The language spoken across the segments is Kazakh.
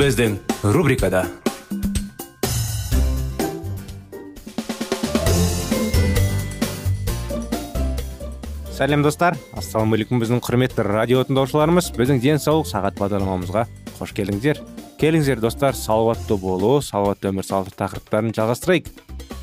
Біздің рубрикада сәлем достар. Ассалаумағалейкум біздің құрметті радио тыңдаушыларымыз. Біздің денсаулық сағат бағдарламамызға қош келдіңіздер келіңіздер достар. Салауатты болу салауатты өмір салты тақырыптарын жалғастырайық.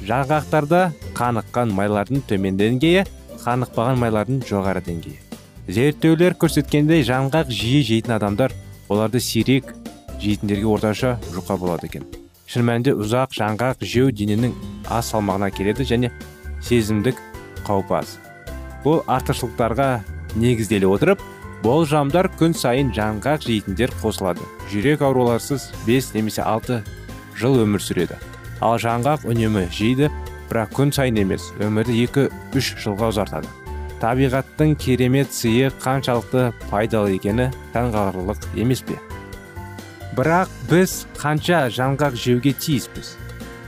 Жаңғақтарда қаныққан майлардың төмен деңгейі қанықпаған майлардың жоғары деңгейі. Зерттеулер көрсеткендей жаңғақ жиі жейтін адамдар оларды сирек жейтіндерге орташа жұқа болады екен. Шын мәнінде ұзақ жаңғақ жеу дененің аз салмағына келеді және сезімдік қаупі аз. Бұл артықшылықтарға негізделе отырып болжамдар күн сайын жаңғақ жейтіндер қосылады. Жүрек ауруларсыз 5 немесе 6 жыл өмір сүреді. Ал жаңғақ үнемі жейді бірақ күн сайын емес өмірді 2-3 жылға ұзартады. Табиғаттың керемет сыйы қаншалықты пайдалы екені таңғаларлық емес пе? Бірақ біз қанша жаңғақ жеуге тиіспіз.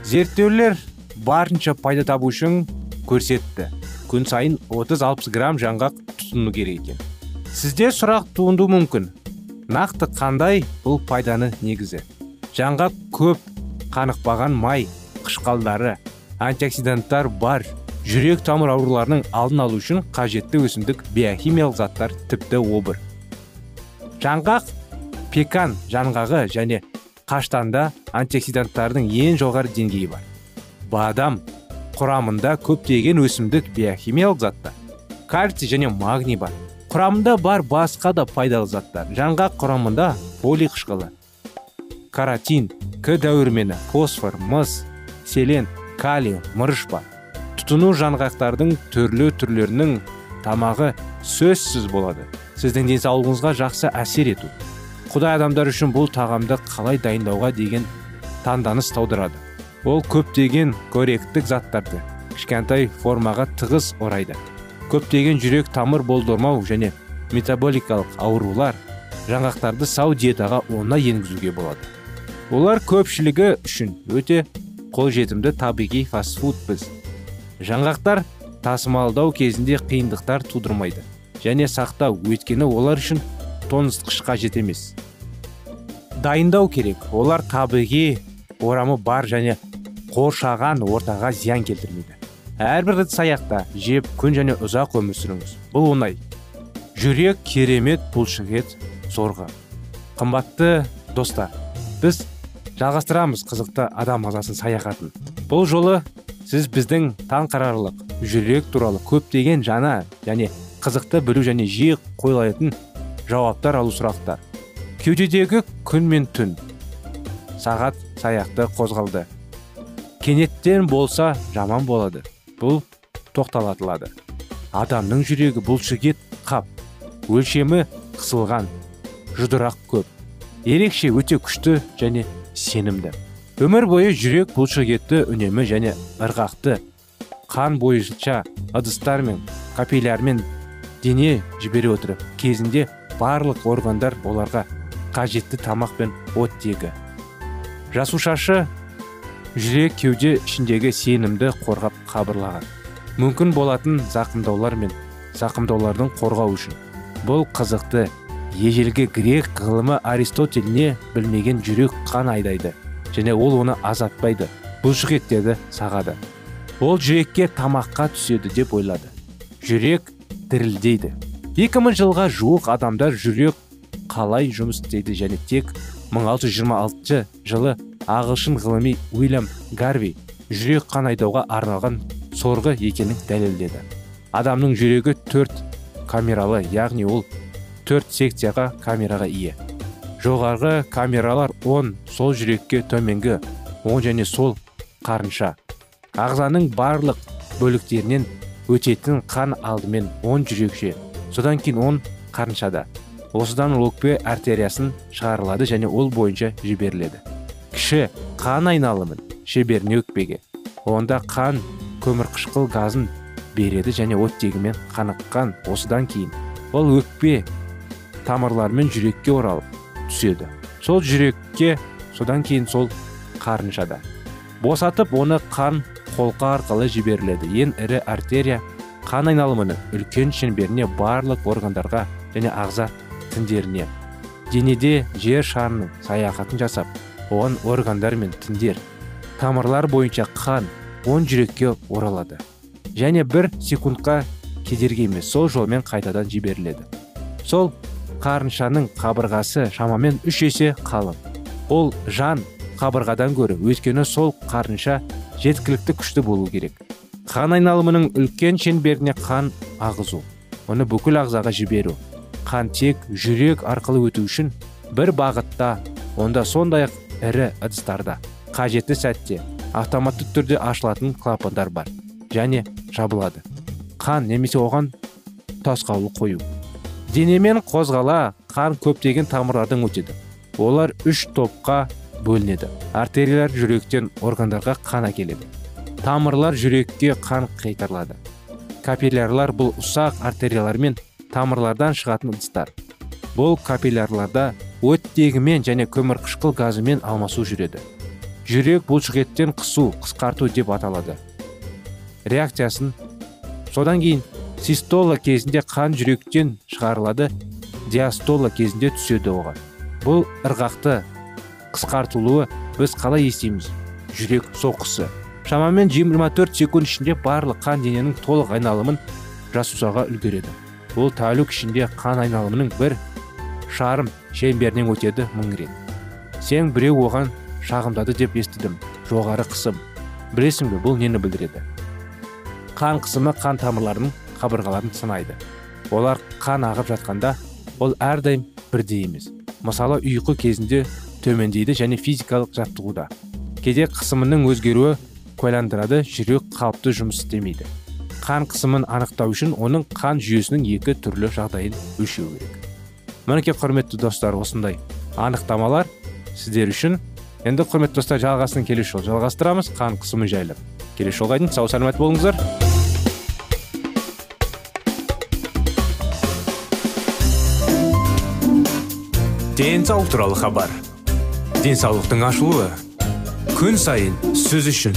Зерттеулер барынша пайда табу үшін көрсетті. Күн сайын 30-60 грамм жаңғақ тұтыну керек екен. Сізде сұрақ туындауы мүмкін. Нақты қандай бұл пайданы негізі? Жаңғақ көп қанықпаған май қышқалдары антиоксиданттар бар. Жүрек тамыр ауруларының алдын алу үшін қажетті өсімдік биохимиялық заттар тіпті обыр. Жаңғақ пекан жаңғағы және қаштанда антиоксиданттардың ең жоғары деңгейі бар. Бадам құрамында көптеген өсімдік биохимиялық заттар кальций және магний бар. Құрамында бар басқа да пайдалы заттар. Жаңғақ құрамында полий қышқылы каротин к дәрумені фосфор мыс селен калий мырыш бар. Тұтыну жаңғақтардың түрлі түрлерінің тамағы сөзсіз болады. Сіздің денсаулығыңызға жақсы әсер ету. Құдай адамдар үшін бұл тағамды қалай дайындауға деген таңданыс таудырады ол көптеген корректтік заттарды кішкентай формаға тығыз орайды. Көптеген жүрек тамыр болдырмау және метаболикалық аурулар жаңғақтарды сау диетаға оңай енгізуге болады. Олар көпшілігі үшін өте қолжетімді табиғи фастфуд біз жаңғақтар тасымалдау кезінде қиындықтар тудырмайды және сақтау өйткені олар үшін тоңазытқыш қажет емес. Дайындау керек. Олар табиғи орамы бар және қоршаған ортаға зиян келтірмейді. Әрбір ыдыс аяқта жеп күн және ұзақ өмір сүріңіз. Бұл оңай. Жүрек керемет бұлшықет сорғы қымбатты достар біз жалғастырамыз қызықты адам ағзасын саяхатын. Бұл жолы сіз біздің таңқарарлық жүрек туралы көптеген жаңа және қызықты білу және жиі қойылатын жауаптар алу сұрақтар. Кеудедегі күн мен түн. Сағат саяқты қозғалды. Кенеттен болса жаман болады. Бұл тоқталатылады. Адамның жүрегі бұлшықет қап. Өлшемі қысылған. Жұдырақ көп. Ерекше өте күшті және сенімді. Өмір бойы жүрек бұлшықетті үнемі және ырғақты қан бойынша ыдыстар мен капиллярмен дене жібере отырып кезінде барлық органдар оларға қажетті тамақ пен оттегі. Жасушашы жүрек кеуде ішіндегі сенімді қорғап қабырлаған. Мүмкін болатын зақымдаулар мен зақымдаулардың қорғау үшін. Бұл қызықты ежелгі грек ғылымы аристотель не білмеген жүрек қан айдайды және ол оны азатпайды. Бұлшық еттерді сағады. Ол жүрекке тамаққа түседі деп ойлады. Жүрек дірілдейді. 2000 жылға жуық адамдар жүрек қалай жұмыс істейді және тек 1626 жылы ағылшын ғылыми уильям гарви жүрек қан айдауға арналған сорғы екенін дәлелдеді. Адамның жүрегі төрт камералы яғни ол төрт секцияға камераға ие. Жоғарғы камералар 10 сол жүрекке төменгі оң және сол қарынша. Ағзаның барлық бөліктерінен өтетін қан алдымен оң жүрекше. Содан кейін оң қарыншада. Осыдан өкпе артериясын шығарылады және ол бойынша жіберіледі. Кіші қан айналымын шеберіне өкпеге. Онда қан көмірқышқыл газын береді және оттегімен қаныққан. Осыдан кейін ол өкпе тамырларымен жүрекке оралып түседі. Сол жүрекке содан кейін сол қарыншада. Босатып оны қан қолқа арқылы жіберіледі. Ең ірі артерия қан айналымының үлкен шеңберіне барлық органдарға және ағза тіндеріне денеде жер шарының саяхатын жасап оған органдар мен тіндер тамырлар бойынша қан оң жүрекке оралады және бір секундқа кедергі емес сол жолмен қайтадан жіберіледі. Сол қарыншаның қабырғасы шамамен үш есе қалың. Ол жан қабырғадан гөрі өйткені сол қарынша жеткілікті күшті болу керек. Қан айналымының үлкен шеңберіне қан ағызу. Оны бүкіл ағзаға жіберу. Қан тек жүрек арқылы өту үшін бір бағытта онда сондай ақ ірі ыдыстарда қажетті сәтте автоматты түрде ашылатын клапандар бар және жабылады. Қан немесе оған тосқауыл қою. Денемен қозғала қан көптеген тамырлардан өтеді. Олар үш топқа бөлінеді. Артериялар жүректен органдарға қан әкеледі. Тамырлар жүрекке қан қайтарылады. Капиллярлар бұл ұсақ артериялар мен тамырлардан шығатын ыдыстар. Бұл капиллярларда оттегімен және көмірқышқыл газымен алмасу жүреді. Жүрек бұлшықеттен қысу қысқарту деп аталады. Реакциясын. Содан кейін систола кезінде қан жүректен шығарылады диастола кезінде түседі оған. Бұл ырғақты қысқартылуы біз қалай естиміз? Жүрек соққысы. Шамамен 24 секунд ішінде барлық қан дененің толық айналымын жасушаға үлгереді. Бұл тәулік ішінде қан айналымының бір шарым шеңберінен өтеді мың рет. Сен біреу оған шағымдады деп естідім. Жоғары қысым. Білесің бе бұл нені білдіреді? Қан қысымы қан тамырларының қабырғаларын сынайды. Олар қан ағып жатқанда ол әрдайым бірдей емес. Мысалы ұйқы кезінде төмендейді және физикалық жаттығуда. Кейде қысымының өзгеруі куәландырады жүрек қалыпты жұмыс істемейді. Қан қысымын анықтау үшін оның қан жүйесінің екі түрлі жағдайын өлшеу керек. Мінекей құрметті достар осындай анықтамалар сіздер үшін. Енді құрметті достар жалғасын келесі жолы жалғастырамыз. Қан қысымы жайлы келесі жолға дейін. Сау саламат болыңыздар. Денсаулық туралы хабар. Денсаулықтың ашылуы. Күн сайын сөз үшін.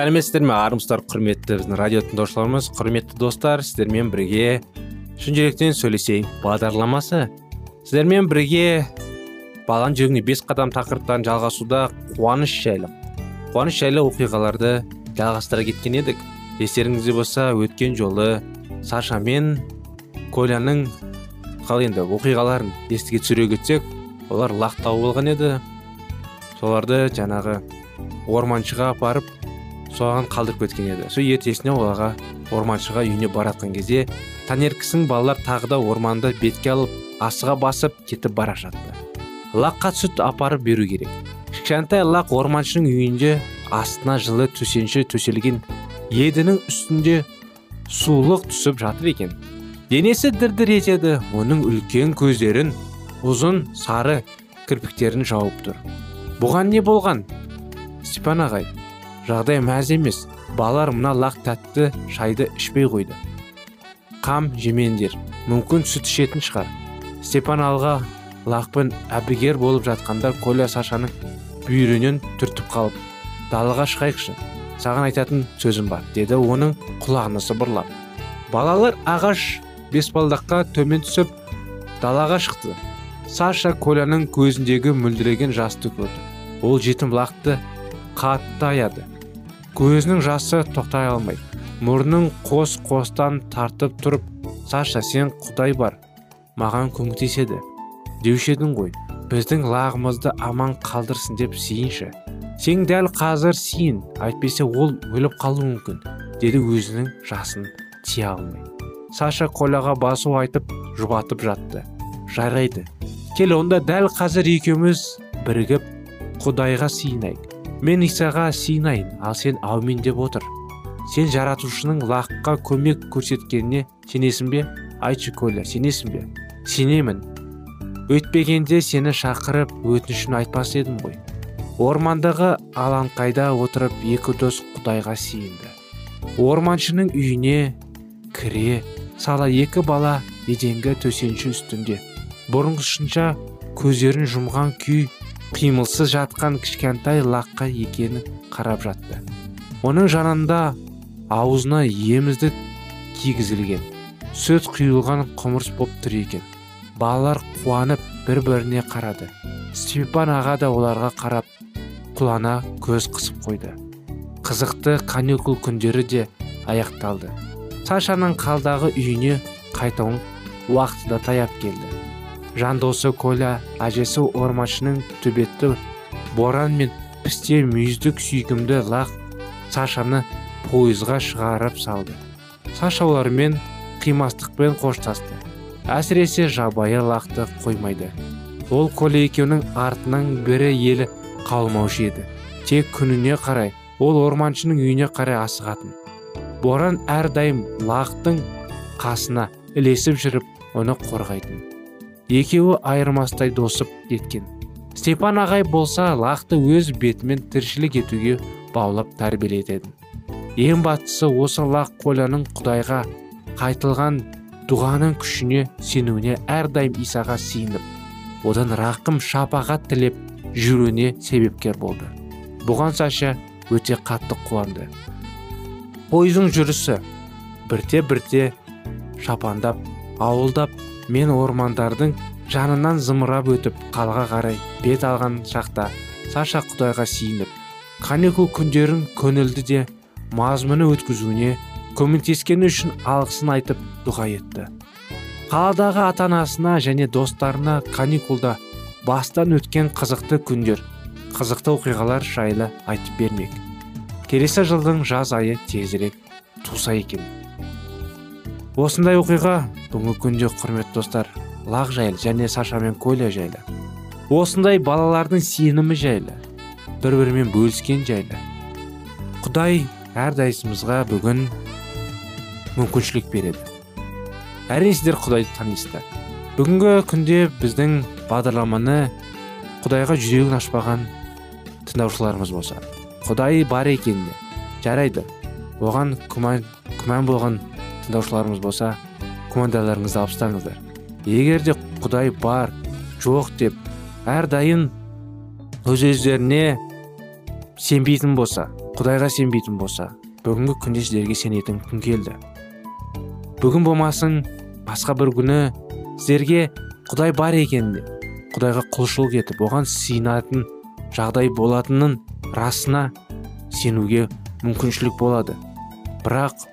Сәлеметсіздер ме? Армысыздар құрметті біздің радио тыңдаушыларымыз. Құрметті достар сіздермен бірге шын жүректен сөйлесейік. Бағдарламасы. Сіздермен бірге баланың жүрегіне бес қадам тақырыптарын жалғасуда қуаныш жайлы. Қуаныш жайлы оқиғаларды жалғастыра кеткен едік. Естеріңізде болса өткен жолы саша мен коляның қалай енді оқиғаларын естіге түсіре кетсек олар лақтау болған еді. Соларды жаңағы орманшыға апарып соған қалдырып кеткен еді. Сол ертесіне оларға орманшыға үйіне баратқан кезде таңертеңгісін балалар тағы да орманды бетке алып асыға басып кетіп бара жатты. Лаққа сүт апарып беру керек. Кішкентай лақ орманшының үйінде астына жылы төсенші төселген едінің үстінде сулық түсіп жатыр екен. Денесі дір дір етеді оның үлкен көздерін ұзын сары кірпіктерін жауып тұр. Бұған не болған? Степан ағай жағдай мәз емес балалар мына лақ тәтті шайды ішпей қойды қам жемеңдер мүмкін сүт ішетін шығар степан алға лақпен әбігер болып жатқанда коля сашаның бүйірінен түртіп қалып далаға шығайықшы саған айтатын сөзім бар деді оның құлағына сыбырлап балалар ағаш бесбалдаққа төмен түсіп далаға шықты саша коляның көзіндегі мөлдіреген жасты көрді ол жетім лақты қатты аяды. Көзінің жасы тоқтай алмай мұрнын қос қостан тартып тұрып саша сен құдай бар маған көмектеседі деуші едің ғой. Біздің лағымызды аман қалдырсын деп сиыншы сен дәл қазір сиын әйтпесе ол өліп қалуы мүмкін деді өзінің жасын тия алмай. Саша коляға басу айтып жұбатып жатты. Жарайды кел онда дәл қазір екеуміз бірігіп құдайға сиынайық мен исаға сиынайын ал сен аумин деп отыр. Сен жаратушының лаққа көмек көрсеткеніне сенесің бе? Айтшы коля сенесің бе? Сенемін. Өйтпегенде сені шақырып өтінішін айтпас едім ғой. Ормандағы алаңқайда отырып екі дос құдайға сиынды орманшының үйіне кіре сала екі бала еденгі төсенші үстінде. Бұрынғысынша көздерін жұмған күй қимылсыз жатқан кішкентай лаққа екені қарап жатты. Оның жанында аузына емізді кигізілген сүт құйылған құмырс боп тұр екен. Балалар қуанып бір біріне қарады. Степан аға да оларға қарап құлана көз қысып қойды. Қызықты каникул күндері де аяқталды. Сашаның қалдағы үйіне қайтуын уақыты да таяп келді. Жандосы коля әжесі орманшының төбетті боран мен пісте мүйіздік сүйкімді лақ сашаны пойызға шығарып салды. Саша олармен қимастықпен қоштасты. Әсіресе жабайы лақты қоймайды. Ол коля екеуінің артынан бірі елі қалмаушы еді. Тек күніне қарай ол орманшының үйіне қарай асығатын. Боран әрдайым лақтың қасына ілесіп жүріп оны қорғайтын. Екеуі айырмастай досып кеткен. Степан ағай болса лақты өз бетімен тіршілік етуге баулап тәрбиелетеді. Ең бастысы осы лақ коляның құдайға қайтылған дұғаның күшіне сенуіне әрдайым исаға сиынып одан рақым шапағат тілеп жүруіне себепкер болды. Бұған саша өте қатты қуанды. Пойыздың жүрісі бірте бірте шапандап ауылдап мен ормандардың жанынан зымырап өтіп қалға қарай бет алған шақта саша құдайға сиініп каникул күндерін көңілді де мазмұны өткізуіне көмектескені үшін алғысын айтып дұға етті. Қаладағы ата анасына және достарына каникулда бастан өткен қызықты күндер қызықты оқиғалар жайлы айтып бермек. Келесі жылдың жаз айы тезірек туса екен осындай оқиға бүгінгі күнде құрметті достар лақ жайлы және саша мен коля жайлы. Осындай балалардың сенімі жайлы бір бірімен бөліскен жайлы. Құдай әрдайсымызға бүгін мүмкіншілік береді. Әрине сіздер құдайды танисыздар. Бүгінгі күнде біздің бағдарламаны құдайға жүрегін ашпаған тыңдаушыларымыз болса құдай бар екеніне жарайды. Оған күмән, күмән болған тыңдаушыларымыз болса күмәндаларыңызды алып тастаңыздар. Егер де құдай бар жоқ деп әрдайым өз өздеріне сенбейтін болса құдайға сенбейтін болса бүгінгі күнде сіздерге сенетін күн келді. Бүгін болмасын басқа бір күні сіздерге құдай бар екеніне құдайға құлшылық етіп оған сыйынатын жағдай болатынын расына сенуге мүмкіншілік болады. Бірақ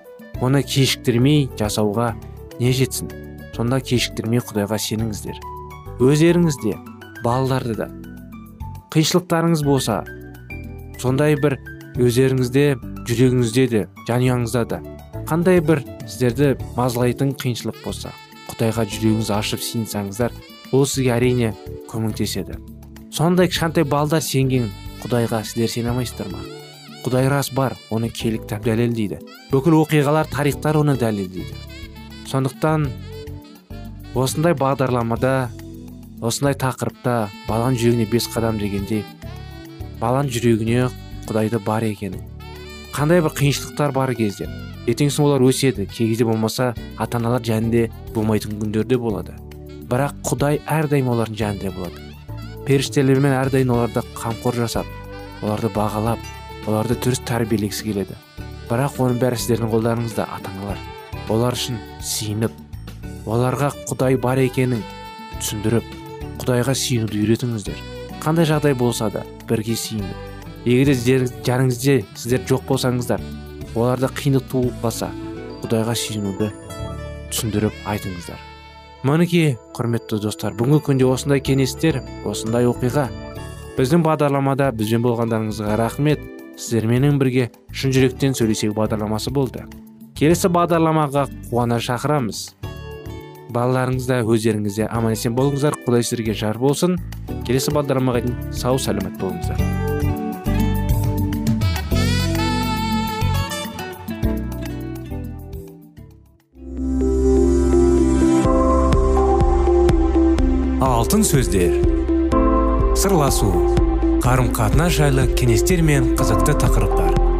оны кешіктірмей жасауға не жетсін. Сонда кешіктірмей құдайға сеніңіздер. Өздеріңіз де балаларды да. Қиыншылықтарыңыз болса сондай бір өздеріңізде жүрегіңізде де жанұяңызда да. Қандай бір сіздерді мазалайтын қиыншылық болса құдайға жүрегіңізді ашып сиынсаңыздар ол сізге әрине көмектеседі. Сондай кішкентай балдар сенген құдайға сіздер сене алмайсыздар ма? Құдай рас бар оны келік дәлелдейді. Бүкіл оқиғалар тарихтар оны дәлелдейді. Сондықтан осындай бағдарламада осындай тақырыпта баланың жүрегіне бес қадам дегендей баланың жүрегіне құдайды бар екенін қандай бір қиыншылықтар бар кезде ертеңгісін олар өседі кей болмаса ата аналар жанында болмайтын күндер де болады. Бірақ құдай әрдайым олардың жанында болады. Періштелермен әрдайым оларды қамқор жасап оларды бағалап оларды дұрыс тәрбиелегісі келеді. Бірақ оның бәрі сіздердің қолдарыңызда ата аналар олар үшін сиынып оларға құдай бар екенін түсіндіріп құдайға сүйінуді үйретіңіздер. Қандай жағдай болса да бірге сүйініп егер де сіздер жоқ болсаңыздар оларда қиындық туып қалса құдайға сүйінуді түсіндіріп айтыңыздар. Мінекей құрметті достар бүгінгі күнде осындай кеңестер осындай оқиға. Біздің бағдарламада бізбен болғандарыңызға рахмет. Сіздерменен бірге шын жүректен сөйлесейік бағдарламасы болды. Келесі бағдарламаға қуана шақырамыз. Балаларыңыз да өздеріңіз де аман есен болыңыздар құдай сіздерге жар болсын. Келесі бағдарламаға дейін сау сәлемет болыңыздар. Алтын сөздер. Сырласу. Қарым қатынас жайлы кеңестер мен қызықты тақырыптар.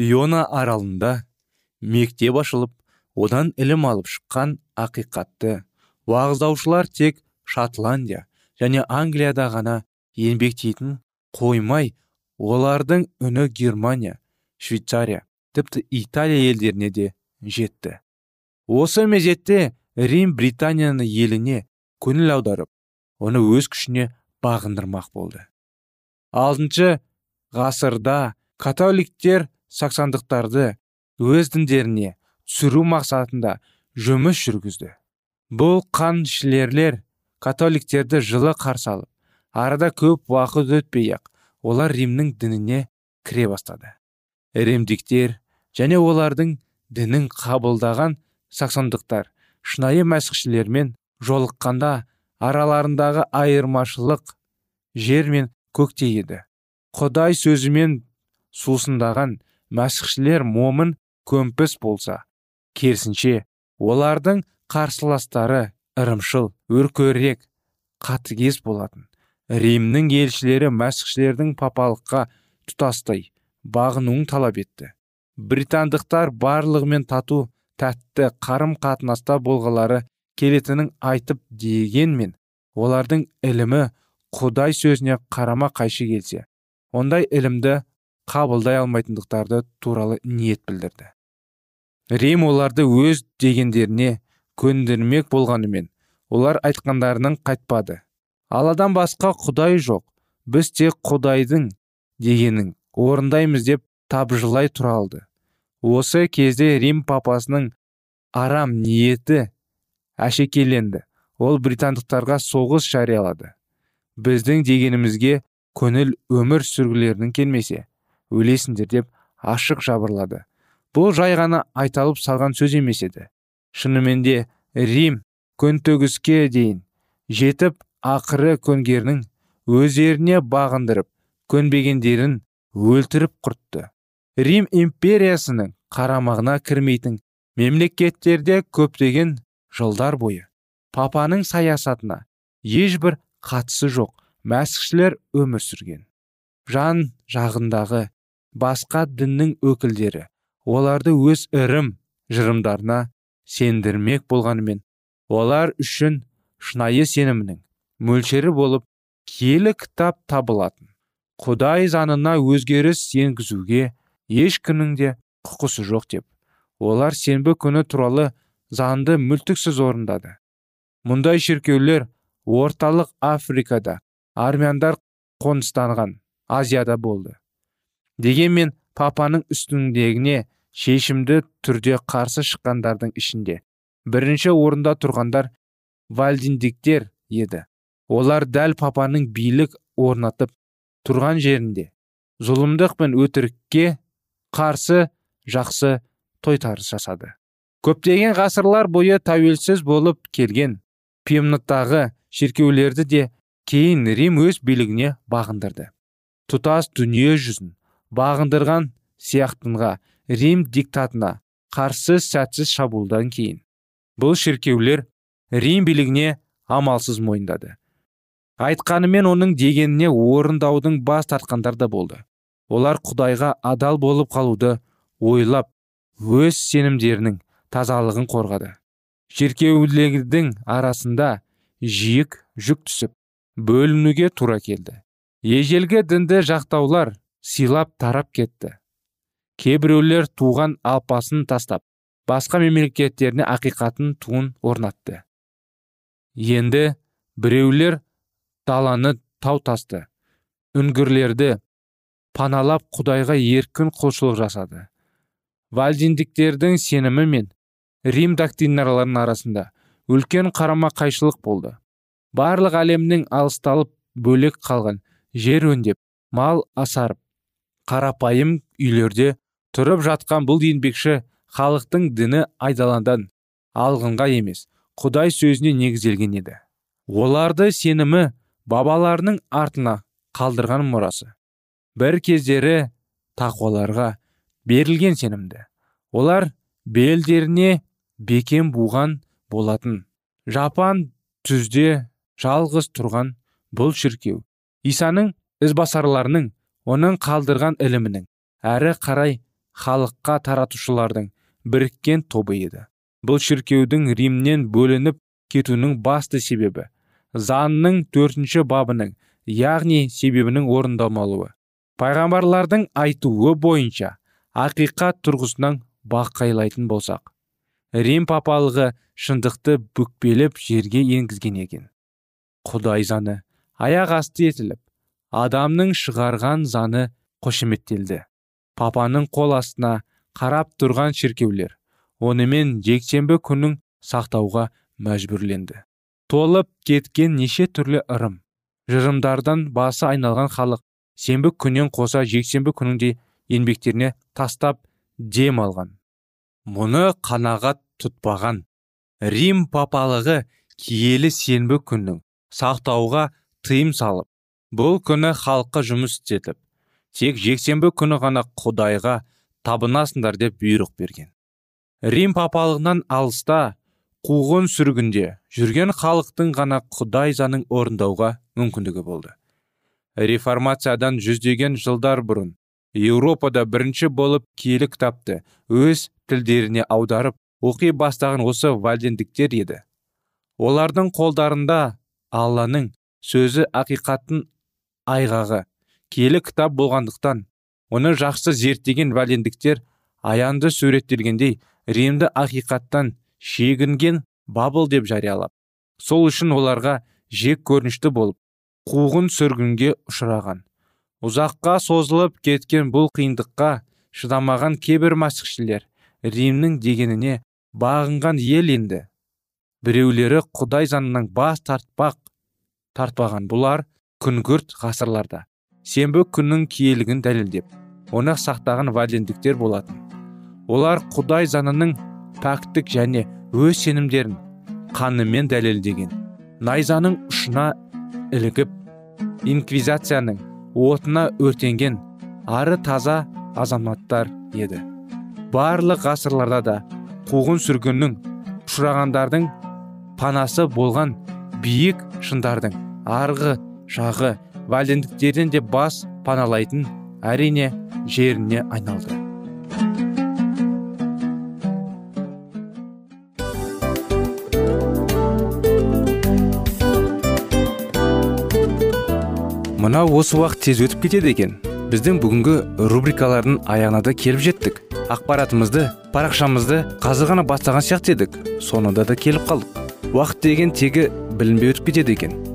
Иона аралында мектеп ашылып одан ілім алып шыққан ақиқатты уағыздаушылар тек шотландия және англияда ғана еңбектейтін қоймай олардың үні германия швейцария тіпті италия елдеріне де жетті. Осы мезетте рим британияны еліне көңіл аударып оны өз күшіне бағындырмақ болды. Алтыншы ғасырда католиктер саксандықтарды өз діндеріне түсіру мақсатында жұмыс жүргізді. Бұл қаншілерлер католиктерді жылы қарсы алып арада көп уақыт өтпей ақ олар римнің дініне кіре бастады. Римдіктер және олардың дінін қабылдаған саксондықтар шынайы мәсіхшілермен жолыққанда араларындағы айырмашылық жер мен көктей еді. Құдай сөзімен сусындаған мәсіхшілер момын көмпіс болса керісінше олардың қарсыластары ырымшыл өркөрек қатыгез болатын. Римнің елшілері мәсіхшілердің папалыққа тұтастай бағынуын талап етті. Британдықтар барлығымен тату тәтті қарым қатынаста болғылары келетінін айтып дегенмен олардың ілімі құдай сөзіне қарама қайшы келсе ондай ілімді қабылдай алмайтындықтарды туралы ниет білдірді. Рим оларды өз дегендеріне көндірмек болғанымен олар айтқандарының қайтпады. Алладан басқа құдай жоқ біз тек құдайдың дегенін орындаймыз деп табжылай тұра алды. Осы кезде рим папасының арам ниеті әшекейленді. Ол британдықтарға соғыс жариялады. Біздің дегенімізге көңіл өмір сүргілерінің келмесе өлесіңдер деп ашық жабырлады. Бұл жай ғана айталып салған сөз емес еді. Шынымен де рим көнтөгіске дейін жетіп ақыры көнгерінің өздеріне бағындырып көнбегендерін өлтіріп құртты. Рим империясының қарамағына кірмейтін мемлекеттерде көптеген жылдар бойы папаның саясатына ешбір қатысы жоқ мәсіхшілер өмір сүрген. Жан жағындағы басқа діннің өкілдері оларды өз ірім жырымдарына сендірмек болғанымен олар үшін шынайы сенімнің мөлшері болып киелі кітап табылатын құдай заңына өзгеріс енгізуге ешкімнің де құқысы жоқ деп олар сенбі күні туралы заңды мүлтіксіз орындады. Мұндай шіркеулер орталық африкада армяндар қоныстанған азияда болды. Дегенмен папаның үстіндегіне шешімді түрде қарсы шыққандардың ішінде бірінші орында тұрғандар вальдиндиктер еді. Олар дәл папаның билік орнатып тұрған жерінде зұлымдық пен өтірікке қарсы жақсы тойтарыс жасады. Көптеген ғасырлар бойы тәуелсіз болып келген пимноттағы шіркеулерді де кейін рим өз билігіне бағындырды. Тұтас дүние жүзін бағындырған сияқтынға рим диктатына қарсы сәтсіз шабуылдан кейін. Бұл шіркеулер рим билігіне амалсыз мойындады. Айтқанымен оның дегеніне орындаудың бас тартқандар да болды. Олар құдайға адал болып қалуды ойлап өз сенімдерінің тазалығын қорғады. Шіркеулердің арасында жиік жүк түсіп бөлінуге тура келді. Ежелгі дінді жақтаулар сыйлап тарап кетті. Кейбіреулер туған алпасын тастап басқа мемлекеттеріне ақиқатын туын орнатты. Енді біреулер даланы тау тасты үңгірлерді паналап құдайға еркін құлшылық жасады. Вальдиндиктердің сенімі мен рим доктриналарының арасында үлкен қарама қайшылық болды. Барлық әлемнің алысталып бөлек қалған жер өндеп мал асарып қарапайым үйлерде тұрып жатқан бұл еңбекші халықтың діні айдаландан алғынға емес құдай сөзіне негізделген еді. Оларды сенімі бабаларының артына қалдырған мұрасы. Бір кездері тақуаларға берілген сенімді. Олар белдеріне бекем буған болатын. Жапан түзде жалғыз тұрған бұл шіркеу. Исаның ізбасарларының оның қалдырған ілімінің әрі қарай халыққа таратушылардың біріккен тобы еді. Бұл шіркеудің римнен бөлініп кетуінің басты себебі заңның төртінші бабының яғни себебінің орындалмауы. Пайғамбарлардың айтуы бойынша ақиқат тұрғысынан бақайлайтын болсақ рим папалығы шындықты бүкпелеп жерге енгізген екен. Құдай заны аяқ асты етіліп адамның шығарған заны қошеметтелді. Папаның қол астына қарап тұрған шіркеулер онымен жексенбі күнін сақтауға мәжбүрленді. Толып кеткен неше түрлі ырым. Жырымдардан басы айналған халық сенбі күннен қоса жексенбі күнінде еңбектеріне тастап дем алған. Мұны қанағат тұтпаған рим папалығы киелі сенбі күннің сақтауға тыйым салып бұл күні халыққа жұмыс істетіп тек жексенбі күні ғана құдайға табынасыңдар деп бұйрық берген. Рим папалығынан алыста қуғын сүргінде жүрген халықтың ғана құдай заңын орындауға мүмкіндігі болды. Реформациядан жүздеген жылдар бұрын еуропада бірінші болып киелі кітапты өз тілдеріне аударып оқи бастаған осы вальдендіктер еді. Олардың қолдарында алланың сөзі ақиқаттың айғағы. Киелі кітап болғандықтан оны жақсы зерттеген вәлендіктер аянды суреттелгендей римді ақиқаттан шегінген бабыл деп жариялап сол үшін оларға жек көрінішті болып қуғын сүргінге ұшыраған. Ұзаққа созылып кеткен бұл қиындыққа шыдамаған кейбір мәсіхшілер римнің дегеніне бағынған ел енді. Біреулері құдай заңынан бас тартпақ тартпаған бұлар күнгірт ғасырларда. Сенбі күннің киелігін дәлелдеп оны сақтаған валендіктер болатын. Олар құдай заңының пәктік және өз сенімдерін қанымен дәлелдеген. Найзаның ұшына ілігіп инквизацияның отына өртенген ары таза азаматтар еді. Барлық ғасырларда да қуғын сүргіннің ұшырағандардың панасы болған биік шындардың арғы жағы валендіктерден де бас паналайтын әрине жеріне айналды. Мынау осы уақыт тез өтіп кетеді екен. Біздің бүгінгі рубрикалардың аяғына да келіп жеттік. Ақпаратымызды парақшамызды қазір ғана бастаған сияқты едік. Соңында да келіп қалдық. Уақыт деген тегі білінбей өтіп кетеді екен.